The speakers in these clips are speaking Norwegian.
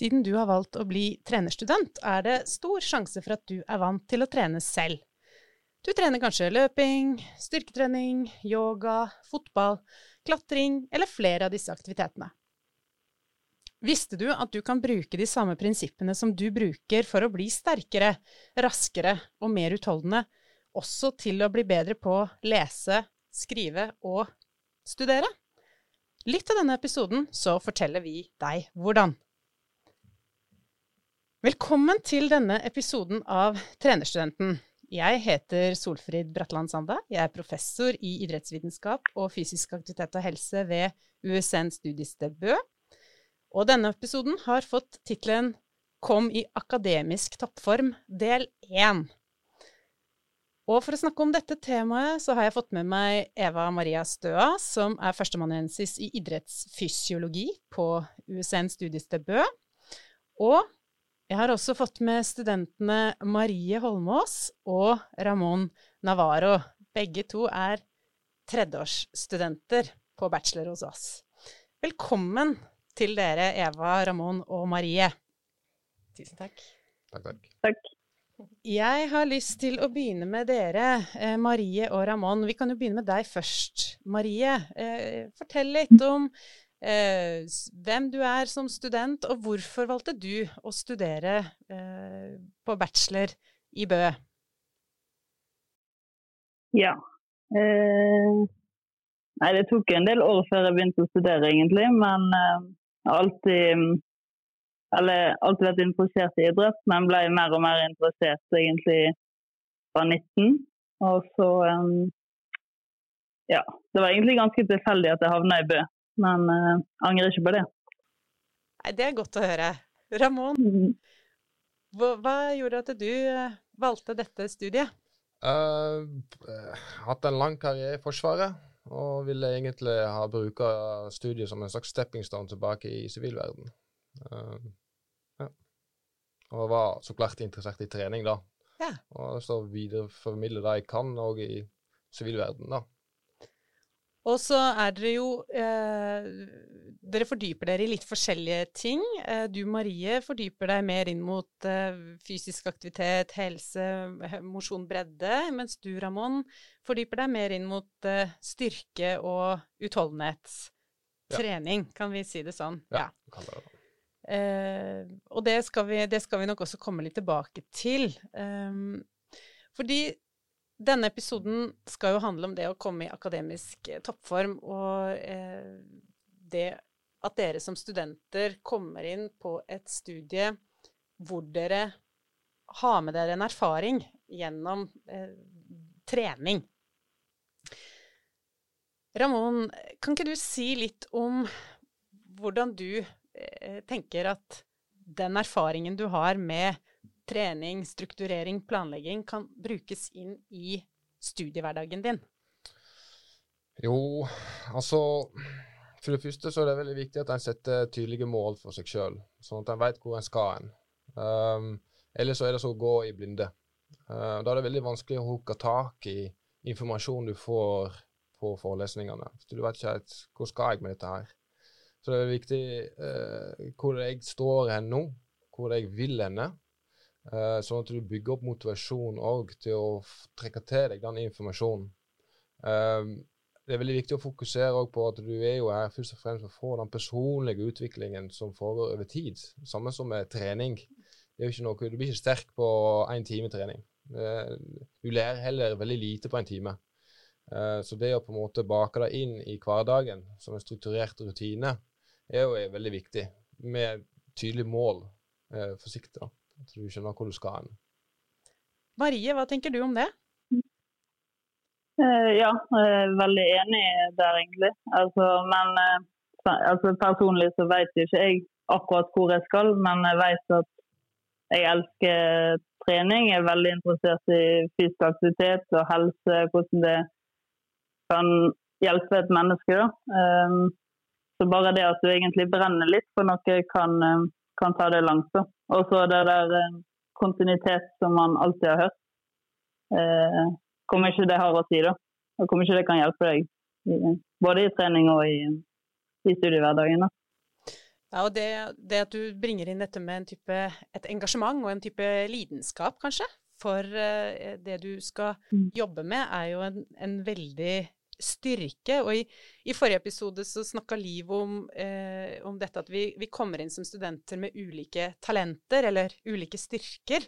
Siden du har valgt å bli trenerstudent, er det stor sjanse for at du er vant til å trene selv. Du trener kanskje løping, styrketrening, yoga, fotball, klatring eller flere av disse aktivitetene. Visste du at du kan bruke de samme prinsippene som du bruker for å bli sterkere, raskere og mer utholdende, også til å bli bedre på å lese, skrive og studere? Litt av denne episoden, så forteller vi deg hvordan. Velkommen til denne episoden av Trenerstudenten. Jeg heter Solfrid Bratland Sande. Jeg er professor i idrettsvitenskap og fysisk aktivitet og helse ved USN studiested Bø. Og denne episoden har fått tittelen Kom i akademisk toppform, del én. Og for å snakke om dette temaet, så har jeg fått med meg Eva Maria Støa, som er førsteamanuensis i idrettsfysiologi på USN studiested Bø. Og jeg har også fått med studentene Marie Holmås og Ramón Navarro. Begge to er tredjeårsstudenter på bachelor hos oss. Velkommen til dere, Eva, Ramón og Marie. Tusen takk. Takk, takk. Takk. Jeg har lyst til å begynne med dere, eh, Marie og Ramón. Vi kan jo begynne med deg først. Marie, eh, fortell litt om eh, hvem du er som student, og hvorfor valgte du å studere eh, på bachelor i Bø? Ja. Eh, nei, det tok en del år før jeg begynte å studere, egentlig. Men eh, jeg har alltid eller alltid vært interessert i idrett, men ble mer og mer interessert egentlig fra 19. Og så um, Ja. Det var egentlig ganske tilfeldig at jeg havna i Bø, men uh, angrer ikke på det. Nei, Det er godt å høre. Ramón, Mm. hva, hva gjorde at du eh, valgte dette studiet? Uh, hatt en lang karriere i Forsvaret, og ville egentlig ha bruka studiet som en slags stepping stone tilbake i sivilverden. Uh, ja. Og var så klart interessert i trening, da. Ja. Og så videreformidle det jeg kan òg i sivilverden, da. Og så er dere jo eh, Dere fordyper dere i litt forskjellige ting. Eh, du Marie fordyper deg mer inn mot eh, fysisk aktivitet, helse, he- mosjon, bredde. Mens du, Ramón, fordyper deg mer inn mot eh, styrke og utholdenhetstrening, kan vi si det sånn. Ja, kan det. Eh, og det skal, vi, det skal vi nok også komme litt tilbake til. Um, fordi denne episoden skal jo handle om det å komme i akademisk eh, toppform, og eh, det at dere som studenter kommer inn på et studie hvor dere har med dere en erfaring gjennom eh, trening. Ramón, kan ikke du si litt om hvordan du eh, tenker at den erfaringen du har med trening, strukturering, planlegging, kan brukes inn i studiehverdagen din? Jo, altså For det første så er det veldig viktig at en setter tydelige mål for seg sjøl, sånn at en vet hvor en skal hen. Um, eller så er det så å gå i blinde. Uh, da er det veldig vanskelig å hooke tak i informasjon du får på forelesningene. Du vet ikke helt hvor skal jeg med dette her. Så det er viktig uh, hvor jeg står hen nå, hvor jeg vil henne. Uh, sånn at du bygger opp motivasjon òg til å trekke til deg den informasjonen. Um, det er veldig viktig å fokusere på at du er jo her først og fremst for å få den personlige utviklingen som foregår over tid. Samme som med trening. Noe, Du blir ikke sterk på én time trening. Eh, Du lærer heller veldig lite på en time. Så det å på en måte bake det inn i hverdagen som en strukturert rutine, er jo veldig viktig. Med tydelig mål for sikte. At du skjønner hvor du skal hen. Marie, hva tenker du om det? Eh, ja, jeg er veldig enig der, egentlig. Altså, men eh, altså, personlig så vet jo ikke jeg akkurat hvor jeg skal, men jeg vet at jeg elsker trening. Jeg er veldig interessert i fysisk aktivitet og helse, hvordan det kan hjelpe et menneske. Da. Så bare det at du egentlig brenner litt for noe, kan, eh, kan ta det langt. Og så det der eh, kontinuitet som man alltid har hørt. Eh, kommer ikke det har å si, da. Og kommer ikke det kan hjelpe deg, både i trening og i, i studiehverdagen. da. Ja, og det, det, at du bringer inn dette med type, et engasjement og en type lidenskap, kanskje, for uh, det du skal mm. jobbe med, er jo en, en veldig styrke. Og i, i, forrige episode så snakka Liv om, eh, om, dette at vi, vi, kommer inn som studenter med ulike talenter, eller ulike styrker.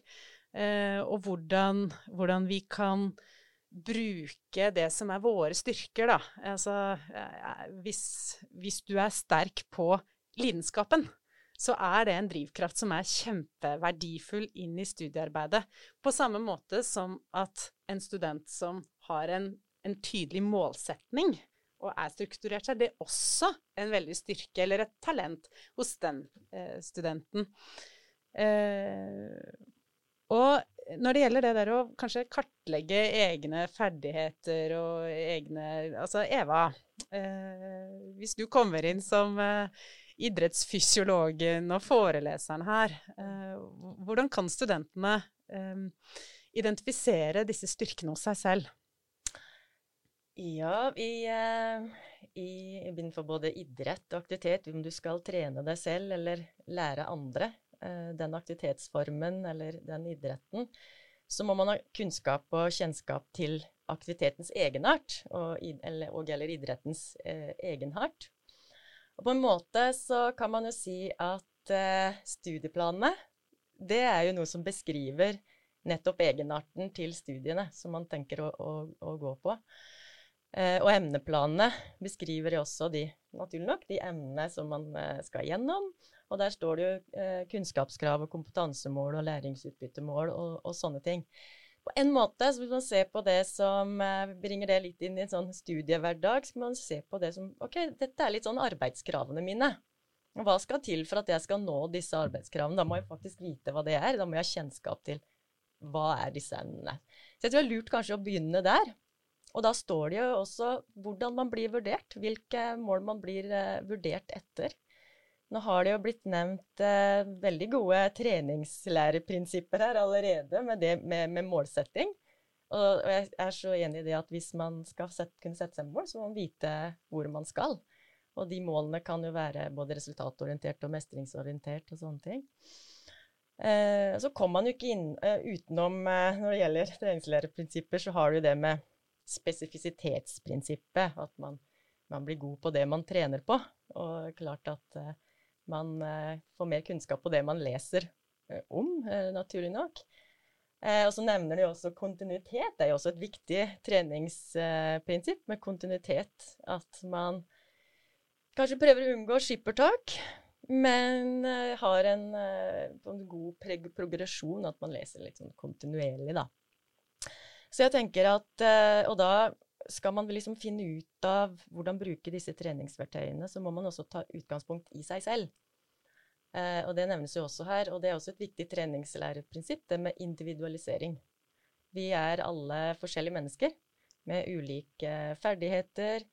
Eh, og hvordan, hvordan, vi kan bruke det som er våre styrker, da. Altså eh, hvis, hvis du er sterk på lidenskapen, så er det en drivkraft som er kjempeverdifull inn i studiearbeidet. På samme måte som at en student som har en, en tydelig målsetning og er strukturert så er det også en veldig styrke, eller et talent, hos den eh, studenten. Eh, og når det gjelder det der å kanskje kartlegge egne ferdigheter og egne Altså Eva, eh, hvis du kommer inn som eh, idrettsfysiologen og foreleseren her, eh, hvordan kan studentene eh, identifisere disse styrkene hos seg selv? Ja, i, eh, i, innenfor både idrett og aktivitet, om du skal trene deg selv eller lære andre, Eh, den aktivitetsformen eller den idretten, så må man ha kunnskap og kjennskap til aktivitetens egenart, og, eller, og eller idrettens eh, egenart. Og på en måte så kan man jo si at eh, studieplanene, det er jo noe som beskriver nettopp egenarten til studiene som man tenker å, å, å gå på. Eh, og emneplanene beskriver jo også de, naturlig nok, de emnene som man eh, skal gjennom, og der står det jo eh, kunnskapskrav og kompetansemål og læringsutbyttemål og, og, sånne ting. På en måte, så Hvis man ser på det som bringer det litt inn i en sånn studiehverdag, så kan man se på det som OK, dette er litt sånn arbeidskravene mine. Hva skal til for at jeg skal nå disse arbeidskravene? Da må jeg faktisk vite hva det er. Da må jeg ha kjennskap til hva er disse emnene. Så jeg tror det er lurt kanskje å begynne der. Og da står det jo også hvordan man blir vurdert, hvilke mål man blir uh, vurdert etter. Nå har det jo blitt nevnt eh, veldig gode treningslæreprinsipper her allerede, med, det, med, med målsetting. Og, jeg er så enig i det at hvis man skal sette, kunne sette seg mål, så må man vite hvor man skal. Og de målene kan jo være både resultatorientert og mestringsorientert og sånne ting. Eh, så kommer man jo ikke inn eh, utenom eh, Når det gjelder treningslæreprinsipper, så har du jo det med spesifisitetsprinsippet. At man, man, blir god på det man trener på. Og klart at uh, man uh, får mer kunnskap på det man leser uh, om, naturlig nok. og så nevner de også kontinuitet. Det er jo også et viktig treningsprinsipp med kontinuitet. At man kanskje prøver å unngå skippertak, men har en, en god progresjon, at man leser litt sånn kontinuerlig, da. Så jeg tenker at Og da skal man liksom finne ut av hvordan bruke disse treningsverktøyene, så må man også ta utgangspunkt i seg selv. Eh, og det nevnes jo også her. Og det er også et viktig treningslæreprinsipp, det med individualisering. Vi er alle forskjellige mennesker med ulike ferdigheter,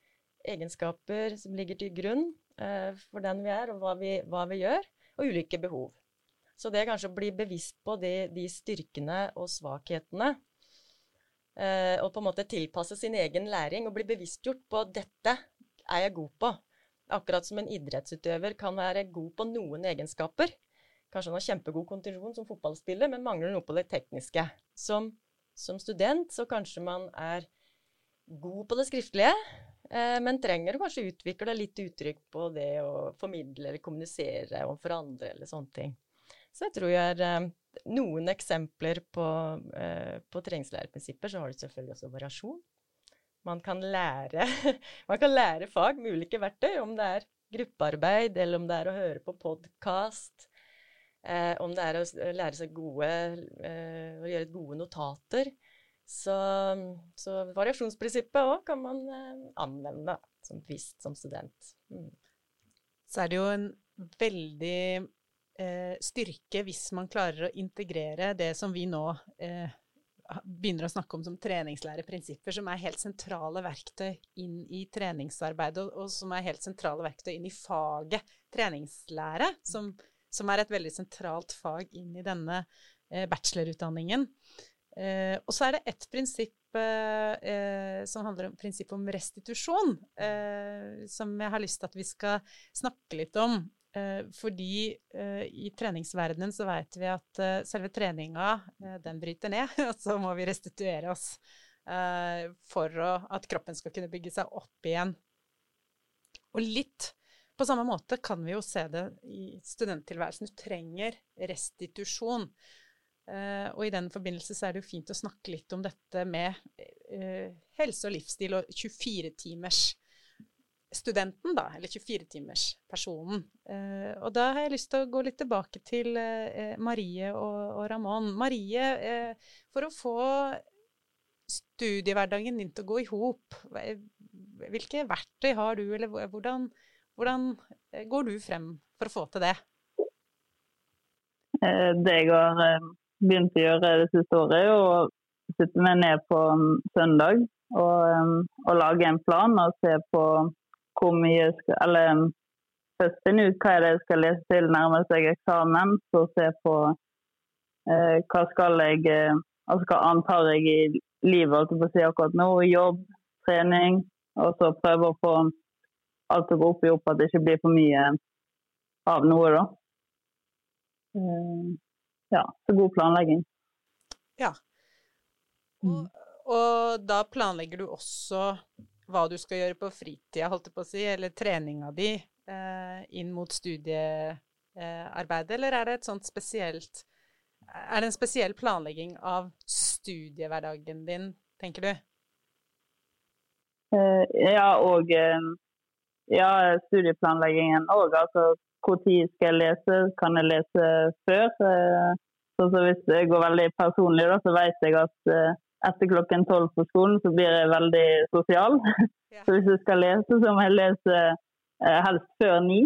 egenskaper som ligger til grunn eh, for den vi er, og hva vi, hva vi, gjør, og ulike behov. Så det kanskje å bli bevisst på de, de styrkene og svakhetene Eh, og på en måte tilpasse sin egen læring og bli bevisstgjort på at dette er jeg god på. Akkurat som en idrettsutøver kan være god på noen egenskaper. Kanskje han har kjempegod kondisjon som fotballspiller, men mangler noe på det tekniske. Som, som student så kanskje man er god på det skriftlige, eh, men trenger å kanskje utvikle litt uttrykk på det å formidle eller kommunisere overfor andre eller sånne ting. Så jeg tror jeg er eh, noen eksempler på, eh, på treningslæreprinsipper, så har du selvfølgelig også variasjon. Man kan, lære, man kan lære fag med ulike verktøy, om det er gruppearbeid, eller om det er å høre på podkast, eh, om det er å lære seg gode, eh, å gjøre gode notater. Så, så variasjonsprinsippet òg kan man eh, anvende som visst som student. Mm. Så er det jo en veldig eh, styrke hvis man klarer å integrere det som vi nå eh, begynner å snakke om som treningslæreprinsipper, som er helt sentrale verktøy inn i treningsarbeidet, og, som er helt sentrale verktøy inn i faget treningslære, som, som er et veldig sentralt fag inn i denne eh, bachelorutdanningen. Eh, og så er det ett prinsipp eh, eh, som handler om prinsippet om restitusjon, eh, som jeg har lyst til at vi skal snakke litt om. Eh, fordi eh, i treningsverdenen så vet vi at eh, selve treninga, den bryter ned, og så må vi restituere oss for at kroppen skal kunne bygge seg opp igjen. Og litt på samme måte kan vi jo se det i studenttilværelsen. Du trenger restitusjon. og i den forbindelse så er det jo fint å snakke litt om dette med helse og livsstil og 24-timers studenten, da, eller 24-timerspersonen. Eh, og da har jeg lyst til å gå litt tilbake til eh, Marie og, og, Ramón. Marie, eh, for å få studiehverdagen din til å gå i hop, hvilke verktøy har du, eller hvordan, hvordan, eh, går du frem for å få til det? Eh, det jeg har eh, begynt å gjøre det siste året, er å sitte meg ned på søndag og, og lage en plan og se på hvor mye skal, Eller um, først finne ut hva er det jeg skal lese til nærmer seg eksamen. Så se på eh, hva skal jeg altså hva antar jeg i livet altså på å si akkurat nå. Jobb, trening. Og så prøve å få alt til å gå opp i opp, at det ikke blir for mye av noe, da. Eh, ja, så god planlegging. Ja. Og, mm. og da planlegger du også hva du skal gjøre på fritida, holdt jeg på å si, eller treninga di eh, inn mot studiearbeidet, eller er det et sånt spesielt Er det en spesiell planlegging av studiehverdagen din, tenker du? Uh, ja, og uh, ja, studieplanleggingen òg. Altså når skal jeg lese? Kan jeg lese før? Uh, så, så hvis det går veldig personlig, da, så vet jeg at etter klokken tolv på skolen så blir jeg veldig sosial. Yeah. Så hvis jeg skal lese, så må jeg lese eh, helst før ni.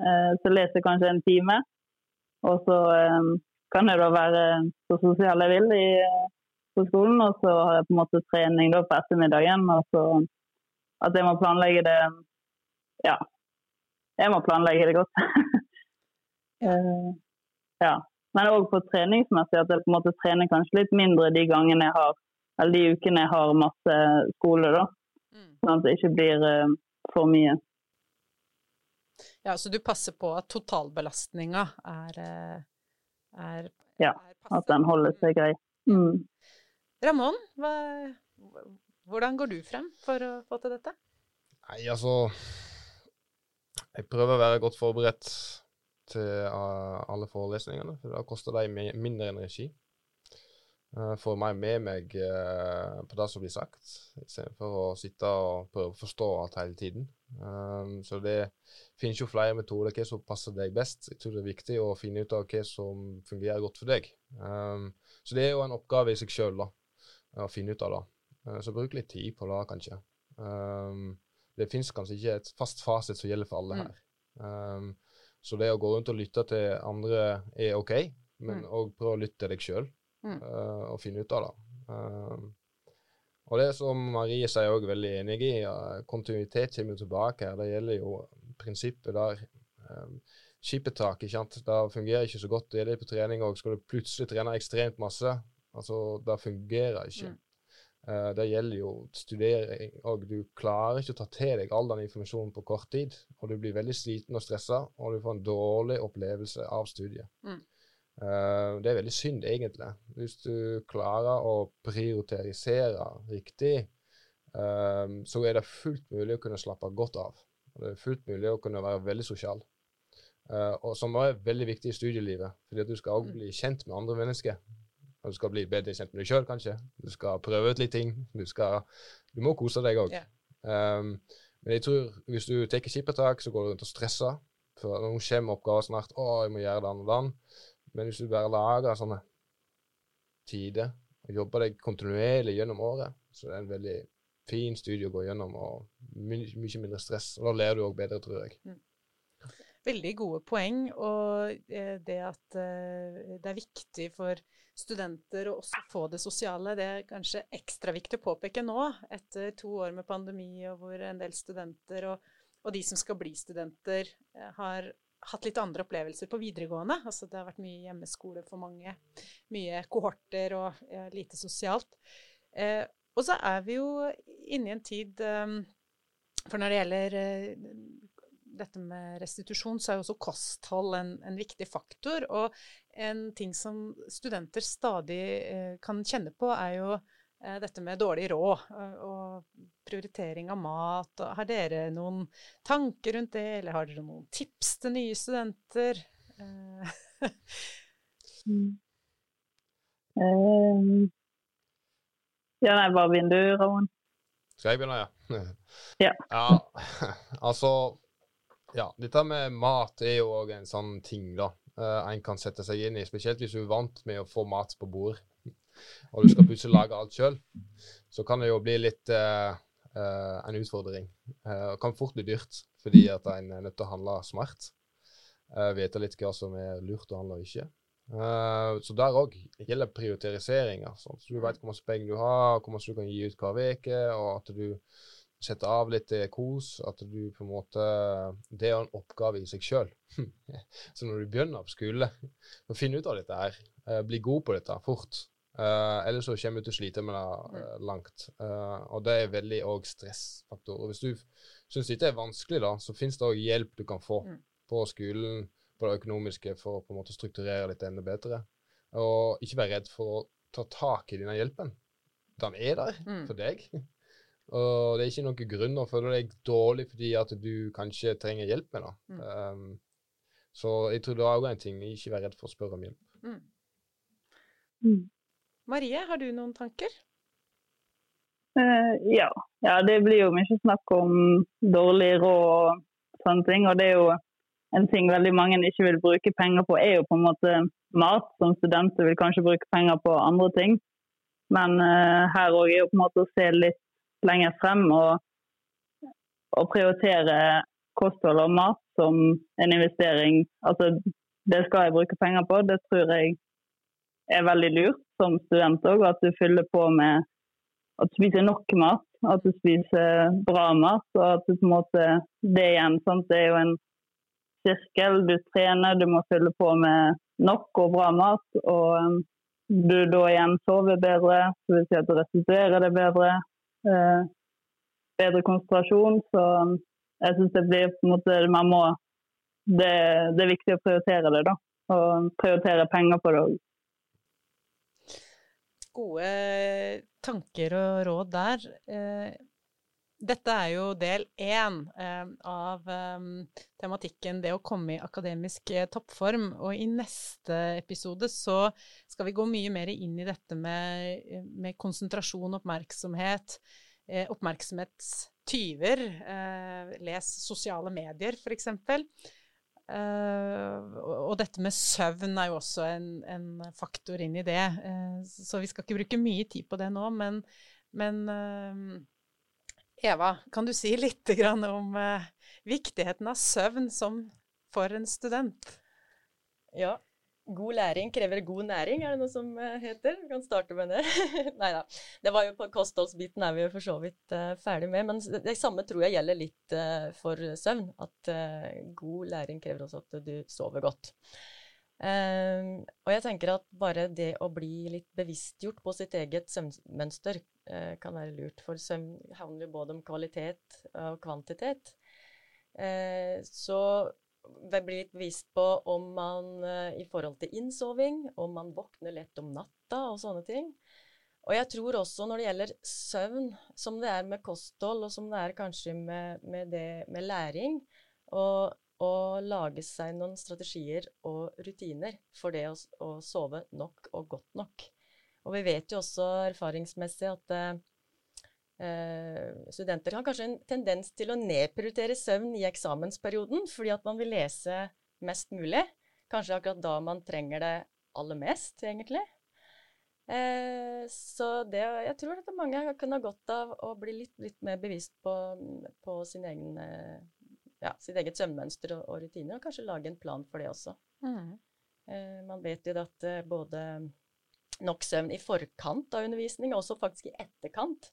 Eh, så leser jeg kanskje en time. Og så eh, kan jeg da være så sosial jeg vil i, på skolen. Og så har jeg på en måte trening da på ettermiddagen. Og så at jeg må planlegge det Ja. Jeg må planlegge det godt. ja. Men òg på treningsmessig at jeg på en måte trener kanskje litt mindre de gangene jeg har eller de ukene jeg har masse skole, da. Mm. Sånn at det ikke blir uh, for mye. Ja, Så du passer på at totalbelastninga er, er, er, Ja, at den holder seg grei. Mm. mm. Ramón, hvordan går du frem for å få til dette? Nei, altså Jeg prøver å være godt forberedt til alle forelesningene, for da koster de mindre energi. Uh, får mer med meg uh, på det som blir sagt, istedenfor å sitte og prøve å forstå alt hele tiden. Um, så det finnes jo flere metoder hva som passer deg best. Jeg tror det er viktig å finne ut av hva som fungerer godt for deg. Så det er jo en oppgave i seg sjøl å finne ut av det. Så bruk litt tid på det, kanskje. Det finnes kanskje ikke et fast fasit som gjelder for alle mm. her. Så det å gå rundt og lytte til andre er OK, men òg mm. prøve å lytte til deg sjøl mm. uh, og finne ut av det. Uh, og det som Marie sier òg veldig enig i, kontinuitet kommer tilbake her. Det gjelder jo prinsippet der. Um, Skippertak ikke sant? Det fungerer ikke så godt. Det gjelder på trening òg. Skal du plutselig trene ekstremt masse, altså det fungerer ikke. Mm. Uh, det gjelder jo studering, og du klarer ikke å ta til deg all den informasjonen på kort tid. Og du blir veldig sliten og stressa, og du får en dårlig opplevelse av studiet. Mm. Uh, det er veldig synd, egentlig. Hvis du klarer å prioritere riktig, uh, så er det fullt mulig å kunne slappe godt av. Det er fullt mulig å kunne være veldig sosial. Uh, og som er veldig viktig i studielivet, fordi at du skal også mm. bli kjent med andre mennesker. Og du skal bli bedre kjent med deg sjøl, kanskje. Du skal prøve ut litt ting. Du, skal, du må kose deg òg. Yeah. Um, men jeg tror hvis du tar skippertak, så går du rundt og stresser. For nå kommer oppgaver snart. 'Å, jeg må gjøre den og den.' Men hvis du bare lager sånne tider og jobber deg kontinuerlig gjennom året, så det er en veldig fin studie å gå gjennom, og my mye mindre stress. Og da ler du òg bedre, tror jeg. Mm. Veldig gode poeng, og eh, det at eh, det er viktig for studenter å også få det sosiale, det er kanskje ekstra viktig å påpeke nå, etter to år med pandemi, og hvor en del studenter og, og de som skal bli studenter, eh, har hatt litt andre opplevelser på videregående. Altså det har vært mye hjemmeskole for mange. Mye kohorter og ja, lite sosialt. Eh, og så er vi jo inne i en tid eh, For når det gjelder eh, dette med restitusjon, så er jo også kosthold en, en, viktig faktor. Og en ting som studenter stadig eh, kan kjenne på, er jo dette med dårlig råd og, og prioritering av mat. Har dere noen tanker rundt det, eller har dere noen tips til nye studenter? mm. um, ja, nei, bare du, Ramon. Skal jeg begynne, ja? ja. ja. Altså Ja, dette med mat er jo òg en sånn ting, da. En kan sette seg inn i. Spesielt hvis du er vant med å få mat på bord, og du skal plutselig lage alt sjøl. Så kan det jo bli litt uh, uh, en utfordring. Det kan fort bli dyrt fordi at en er nødt til å handle smart. Vite litt hva som er lurt å handle og ikke. Uh, så der òg gjelder prioriteringer. Sånn. Så du vet hvor mye penger du har, hvor mye du kan gi ut hver uke, og at du setter av litt kos. At du på en måte Det er en oppgave i seg sjøl. så når du begynner på skole, så finn ut av dette her. Uh, bli god på dette fort. Uh, ellers så kommer du til å slite med det uh, langt. og det er veldig òg stressfaktor. Og hvis du syns dette er vanskelig, da, så finnes det òg hjelp du kan få mm. på skolen, på det økonomiske, for å på en måte strukturere litt enda bedre. Og ikke være redd for å ta tak i denne hjelpen. Den er der mm. for deg. Og det er ikke noen grunn å føle deg dårlig fordi at du kanskje trenger hjelp med det. Mm. Um, så jeg tror det er òg en ting. Ikke være redd for å spørre om hjelp. Mm. Marie, har du noen tanker? Uh, ja. ja. Det blir jo mye snakk om dårlig råd og sånne ting. Og det er jo en ting veldig mange ikke vil bruke penger på, er jo på en måte mat. Som studenter vil kanskje bruke penger på andre ting. Men uh, her òg er jo på en måte å se litt lenger frem og, og prioritere kosthold og mat som en investering. Altså, det skal jeg bruke penger på. Det tror jeg er veldig lurt som student òg. At du fyller på med at du spiser nok mat, at du spiser bra mat. Og at du på en måte Det igjen, sant? det er jo en sirkel. Du trener, du må fylle på med nok og bra mat. Og um, du da igjen sover bedre, vil si at du restituerer det bedre. Eh, bedre konsentrasjon. Så um, jeg syns det blir på en måte Man må det, det, er viktig å prioritere det, da. Og prioritere penger på det òg. Gode tanker og råd der. Eh, dette er jo del én eh, av tematikken det å komme i akademisk toppform. Og i neste episode så skal vi gå mye mer inn i dette med, med konsentrasjon, oppmerksomhet, eh, oppmerksomhetstyver. Eh, les sosiale medier, f.eks. Uh, og dette med søvn er jo også en, en faktor inn i det. Uh, så vi skal ikke bruke mye tid på det nå, men, men uh, Eva, kan du si litt om viktigheten av søvn som for en student? Ja, God læring krever god næring, er det noe som eh, heter? Vi kan starte med det. Nei da. Det var jo på kostholdsbiten er vi jo for så vidt uh, ferdig med. Men det, samme tror jeg gjelder litt uh, for søvn. At uh, god læring krever også at du sover godt. og jeg tenker at bare det å bli litt bevisstgjort på sitt eget søvnmønster kan være lurt. For søvn handler både om kvalitet og kvantitet. så bli litt vist på om man eh, i forhold til innsoving, om man våkner lett om natta og sånne ting. Og jeg tror også når det gjelder søvn, som det er med kosthold, og som det er kanskje med, med, det, med læring, å lage seg noen strategier og rutiner for det å, å, sove nok og godt nok. Og vi vet jo også erfaringsmessig at eh, studenter har kanskje en tendens til å nedprioritere søvn i eksamensperioden fordi at man vil lese mest mulig. Kanskje akkurat da man trenger det aller mest, egentlig. Eh, så det, jeg tror at mange kunne ha godt av å bli litt, litt mer bevisst på, på sin egen, eh, ja, sitt eget søvnmønster og, og, rutiner, og kanskje lage en plan for det også. Mm. man vet jo at både nok søvn i forkant av undervisning, og også faktisk i etterkant,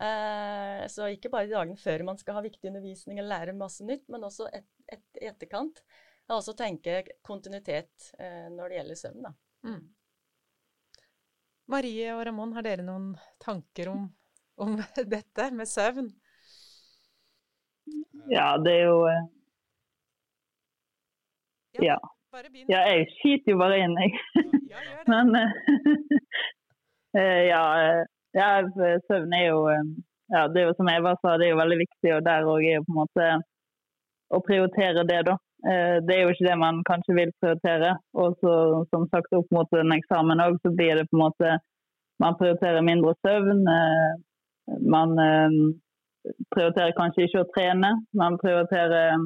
så ikke bare de dagene før man skal ha viktig undervisning eller lære masse nytt, men også et, et, etterkant. Og også tenke kontinuitet eh, når det gjelder søvn. Da. Mm. Marie og Ramón, har dere noen tanker om, om, dette med søvn? Ja, det er jo eh, Ja. Bare begynn. Ja, jeg skiter jo bare inn, jeg. Ja, gjør det. Men eh, ja, eh, ja, søvn er jo eh, ja, det er jo som Eva sa, det er jo veldig viktig. Og der òg er jo på en måte å prioritere det, da. Eh, Det er jo ikke det man kanskje vil prioritere. Og så som sagt opp mot en eksamen òg, så blir det på en måte Man prioriterer mindre søvn. eh, Man eh, prioriterer kanskje ikke å trene. Man prioriterer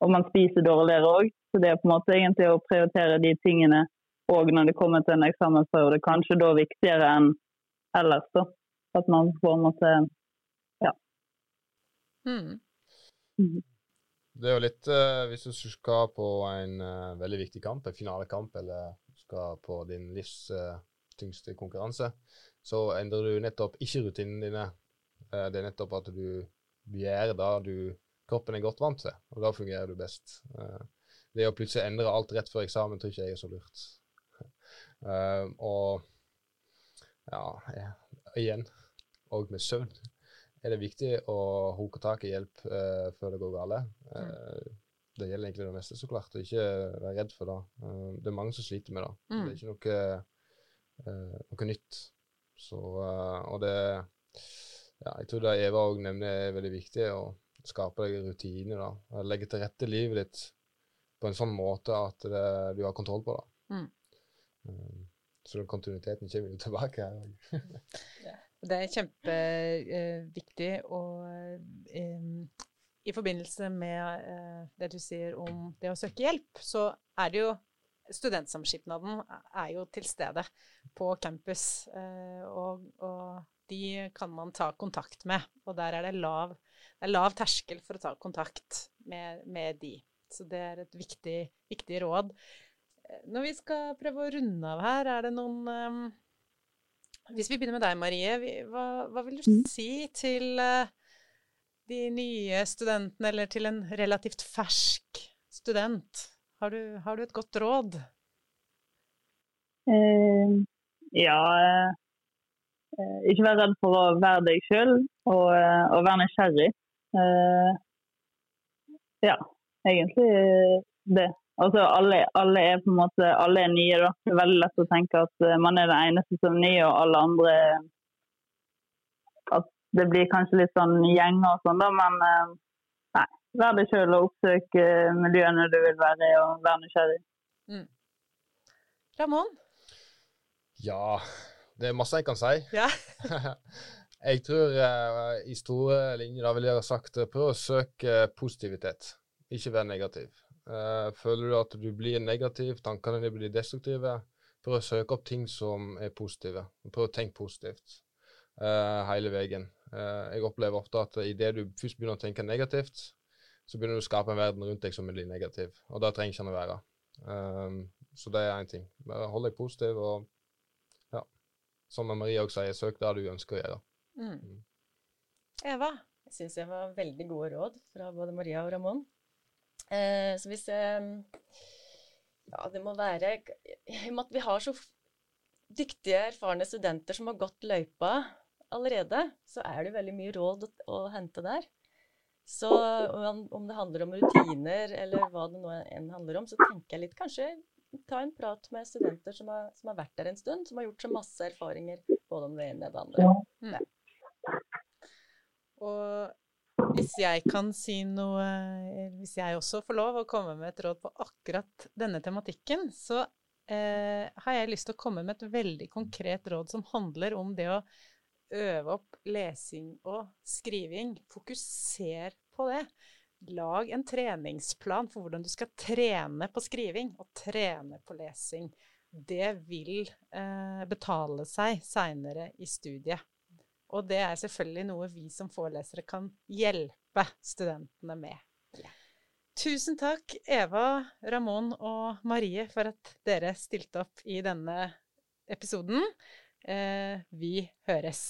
Og man spiser dårligere òg. Så det er på en måte egentlig å prioritere de tingene òg når det kommer til en eksamensperiode. Kanskje da viktigere enn ellers, da. At man på en måte Mm. Det er jo litt eh, Hvis du skal på en eh, veldig viktig kamp, en finalekamp, eller skal på din livs eh, tyngste konkurranse, så endrer du nettopp ikke rutinene dine. Eh, det er nettopp at du gjør det du kroppen er godt vant til, og da fungerer du best. Eh, det å plutselig endre alt rett før eksamen tror ikke jeg er så lurt. Og ja, igjen, og med søvn er det viktig å hoke tak i hjelp eh, før det går galt. Eh, det gjelder egentlig det meste, så klart. og Ikke være redd for det. Eh, det er mange som sliter med det. Mm. Det er ikke noe, eh, noe nytt. Så, eh, og det ja, Jeg tror det Eva òg nevner er veldig viktig, å skape deg rutiner. da. Legge til rette livet ditt på en sånn måte at det, du har kontroll på det. Mm. Eh, så kontinuiteten kommer jo tilbake her òg. Det er kjempeviktig og eh, i forbindelse med eh, det du sier om det å søke hjelp, så er det jo Studentsamskipnaden er jo til stede på campus, eh, og, og de kan man ta kontakt med. Og der er det lav, det er lav terskel for å ta kontakt med, med de. Så det er et viktig, viktig råd. Når vi skal prøve å runde av her, er det noen um, Hvis vi begynner med deg, Marie, vi, hva, hva vil du Mm. si til uh, de nye studentene, eller til en relativt fersk student? Har du, har du et godt råd? eh, Ja eh, Ikke vær redd for å være deg sjøl, og, eh, og være nysgjerrig. Eh, ja, egentlig det. Altså, alle, alle er på en måte alle er nye. da. Det er veldig lett å tenke at eh, man er den eneste som er ny, og alle andre At det blir kanskje litt sånn gjenger og sånn, da, men eh, nei. Vær deg sjøl og oppsøk eh, miljøene du vil være i, og vær nysgjerrig. Ramón? Ja, det er masse jeg kan si. Ja. jeg tror i store linjer da vil jeg ha sagt prøv å søke positivitet, ikke vær negativ. Eh, føler du at du blir negativ, tankene dine blir destruktive, prøv å søke opp ting som er positive. Prøv å tenke positivt eh, hele veien. Eh, jeg opplever ofte at idet du først begynner å tenke negativt, så begynner du å skape en verden rundt deg som blir negativ, og det trenger ikke den å være. Um, så det er én ting. Bare hold deg positiv, og ja, som Marie også sier, søk der du ønsker å gjøre. Mm. Eva? Jeg syns jeg var veldig gode råd fra både Maria og Ramón. Eh, så hvis Ja, det må være I og med at vi har så dyktige, erfarne studenter som har gått løypa allerede, så er det veldig mye råd å, å hente der. Så om, det handler om rutiner, eller hva det nå enn handler om, så tenker jeg litt kanskje ta en prat med studenter som har, som har vært der en stund, som har gjort så masse erfaringer både om det ene og det andre. Og hvis jeg kan si noe eh, Hvis jeg også får lov å komme med et råd på akkurat denne tematikken, så eh, har jeg lyst til å komme med et veldig konkret råd som handler om det å øve opp lesing og skriving. Fokuser på det. Lag en treningsplan for hvordan du skal trene på skriving og trene på lesing. Det vil eh, betale seg seinere i studiet. Og det er selvfølgelig noe vi som forelesere kan hjelpe studentene med. Tusen takk, Eva, Ramón og Marie, for at dere stilte opp i denne episoden. Eh, vi høres.